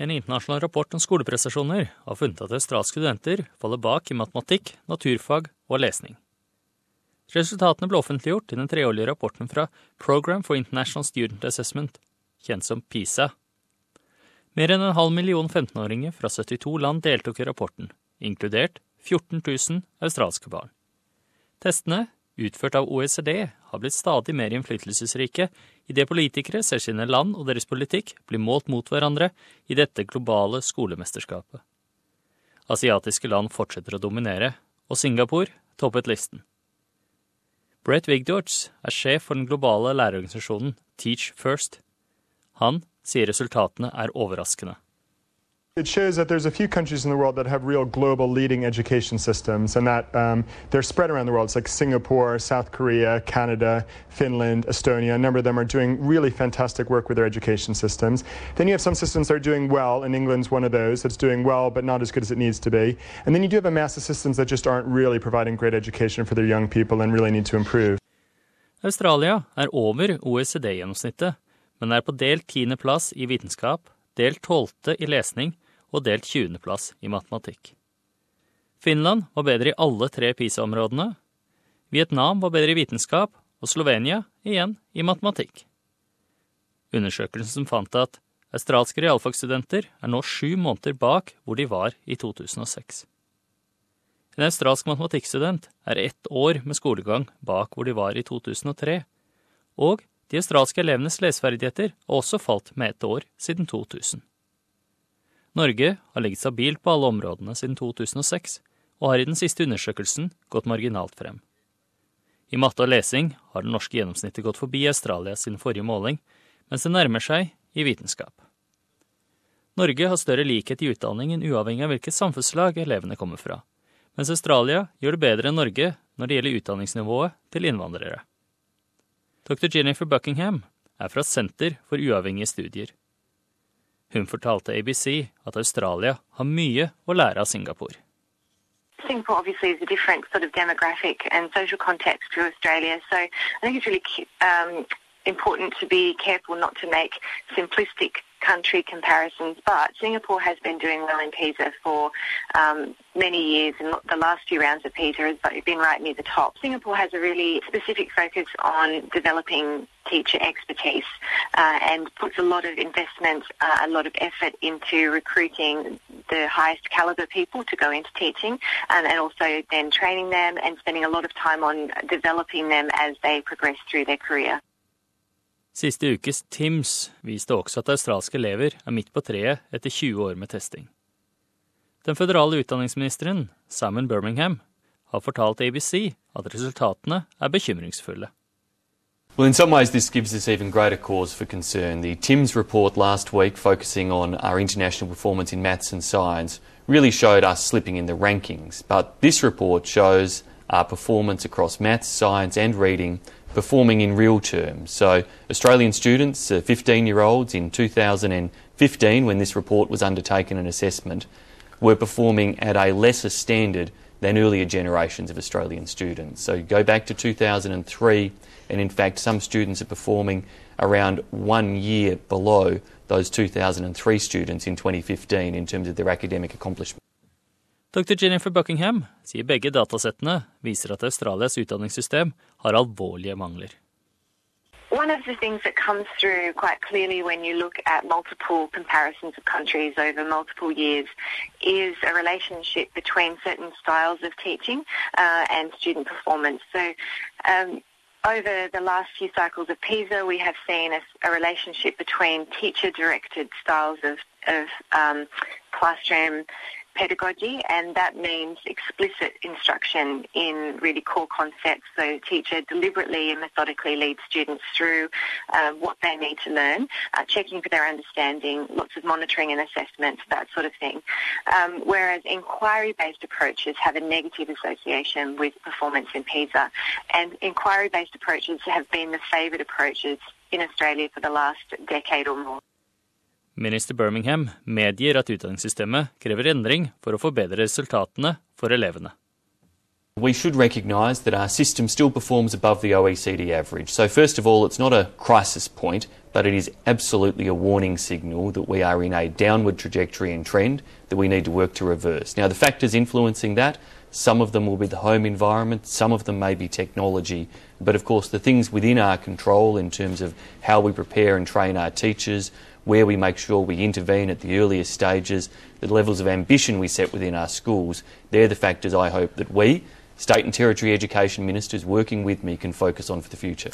en internasjonal rapport om skoleprestasjoner har funnet at australske studenter faller bak i matematikk, naturfag og lesning. Resultatene ble offentliggjort i den treårlige rapporten fra Program for International Student Assessment, kjent som PISA. Mer enn en halv million 15-åringer fra 72 land deltok i rapporten, inkludert 14 000 australske barn. Testene, utført av OECD, har blitt stadig mer innflytelsesrike idet politikere ser sine land og deres politikk bli målt mot hverandre i dette globale skolemesterskapet. Asiatiske land fortsetter å dominere, og Singapore toppet listen. Brett Vigdorts er sjef for den globale lærerorganisasjonen Teach First. Han sier resultatene er overraskende. It shows that there's a few countries in the world that have real global leading education systems, and that um, they're spread around the world. It's like Singapore, South Korea, Canada, Finland, Estonia. A number of them are doing really fantastic work with their education systems. Then you have some systems that are doing well, and England's one of those that's doing well, but not as good as it needs to be. And then you do have a mass of systems that just aren't really providing great education for their young people and really need to improve. Australia er over OECD-gjennomsnittet, men er på delt tiendeplass i vitenskap, delt tolvte i lesning og delt 20.-plass i matematikk. Finland var bedre i alle tre PISA-områdene. Vietnam var bedre i vitenskap, og Slovenia igjen i matematikk. Undersøkelsen fant at australske realfagsstudenter er nå sju måneder bak hvor de var i 2006. En australsk matematikkstudent er ett år med skolegang bak hvor de var i 2003, og de australske elevenes leseferdigheter har også falt med ett år siden 2000. Norge har ligget stabilt på alle områdene siden 2006, og har i den siste undersøkelsen gått marginalt frem. I matte og lesing har det norske gjennomsnittet gått forbi Australia sin forrige måling, mens det nærmer seg i vitenskap. Norge har større likhet i utdanningen uavhengig av hvilket samfunnslag elevene kommer fra, mens Australia gjør det bedre enn Norge når det gjelder utdanningsnivået til innvandrere. Dr. Jennifer Buckingham er fra Senter for uavhengige studier. Hun fortalte ABC at Australia har mye å lære av Singapore. Singapore obviously is a different sort of demographic and social context to Australia, so I think it's really um, important to be careful not to make simplistic country comparisons, but Singapore has been doing well in PISA for um, many years, and the last few rounds of PISA has been right near the top. Singapore has a really specific focus on developing teacher expertise uh, and puts a lot of investment, uh, a lot of effort into recruiting the highest caliber people to go into teaching um, and also then training them and spending a lot of time on developing them as they progress through their career. Siste ukes TIMS viste også at australske elever er midt på treet etter 20 år med testing. Den føderale utdanningsministeren, Simon Birmingham, har fortalt ABC at resultatene er bekymringsfulle. Well, in some ways, this gives us even greater cause for concern. The TIMSS report last week, focusing on our international performance in maths and science, really showed us slipping in the rankings. But this report shows our performance across maths, science, and reading performing in real terms. So, Australian students, uh, 15 year olds in 2015, when this report was undertaken and assessment, were performing at a lesser standard than earlier generations of Australian students. So, go back to 2003, and in fact, some students are performing around one year below those 2003 students in 2015 in terms of their academic accomplishment. Dr. Jennifer Buckingham sier begge datasettene viser at Australias utdanningssystem har alvorlige mangler. One of the things that comes through quite clearly when you look at multiple comparisons of countries over multiple years is a relationship between certain styles of teaching uh, and student performance. So um, over the last few cycles of PISA, we have seen a, a relationship between teacher-directed styles of, of um, classroom pedagogy, and that means explicit instruction in really core concepts. So, teacher deliberately and methodically leads students through uh, what they need to learn, uh, checking for their understanding, lots of monitoring and assessment, that sort of thing. Um, whereas inquiry-based approaches have a negative association with performance in PISA, and inquiry-based approaches have been the favoured approaches in Australia for the last decade or more. Minister Birmingham medgir at utdanningssystemet krever endring for å forbedre resultatene for elevene. We should recognise that our system still performs above the OECD average. So, first of all, it's not a crisis point, but it is absolutely a warning signal that we are in a downward trajectory and trend that we need to work to reverse. Now, the factors influencing that, some of them will be the home environment, some of them may be technology, but of course, the things within our control in terms of how we prepare and train our teachers, where we make sure we intervene at the earliest stages, the levels of ambition we set within our schools, they're the factors I hope that we, state and territory education ministers working with me, can focus on for the future.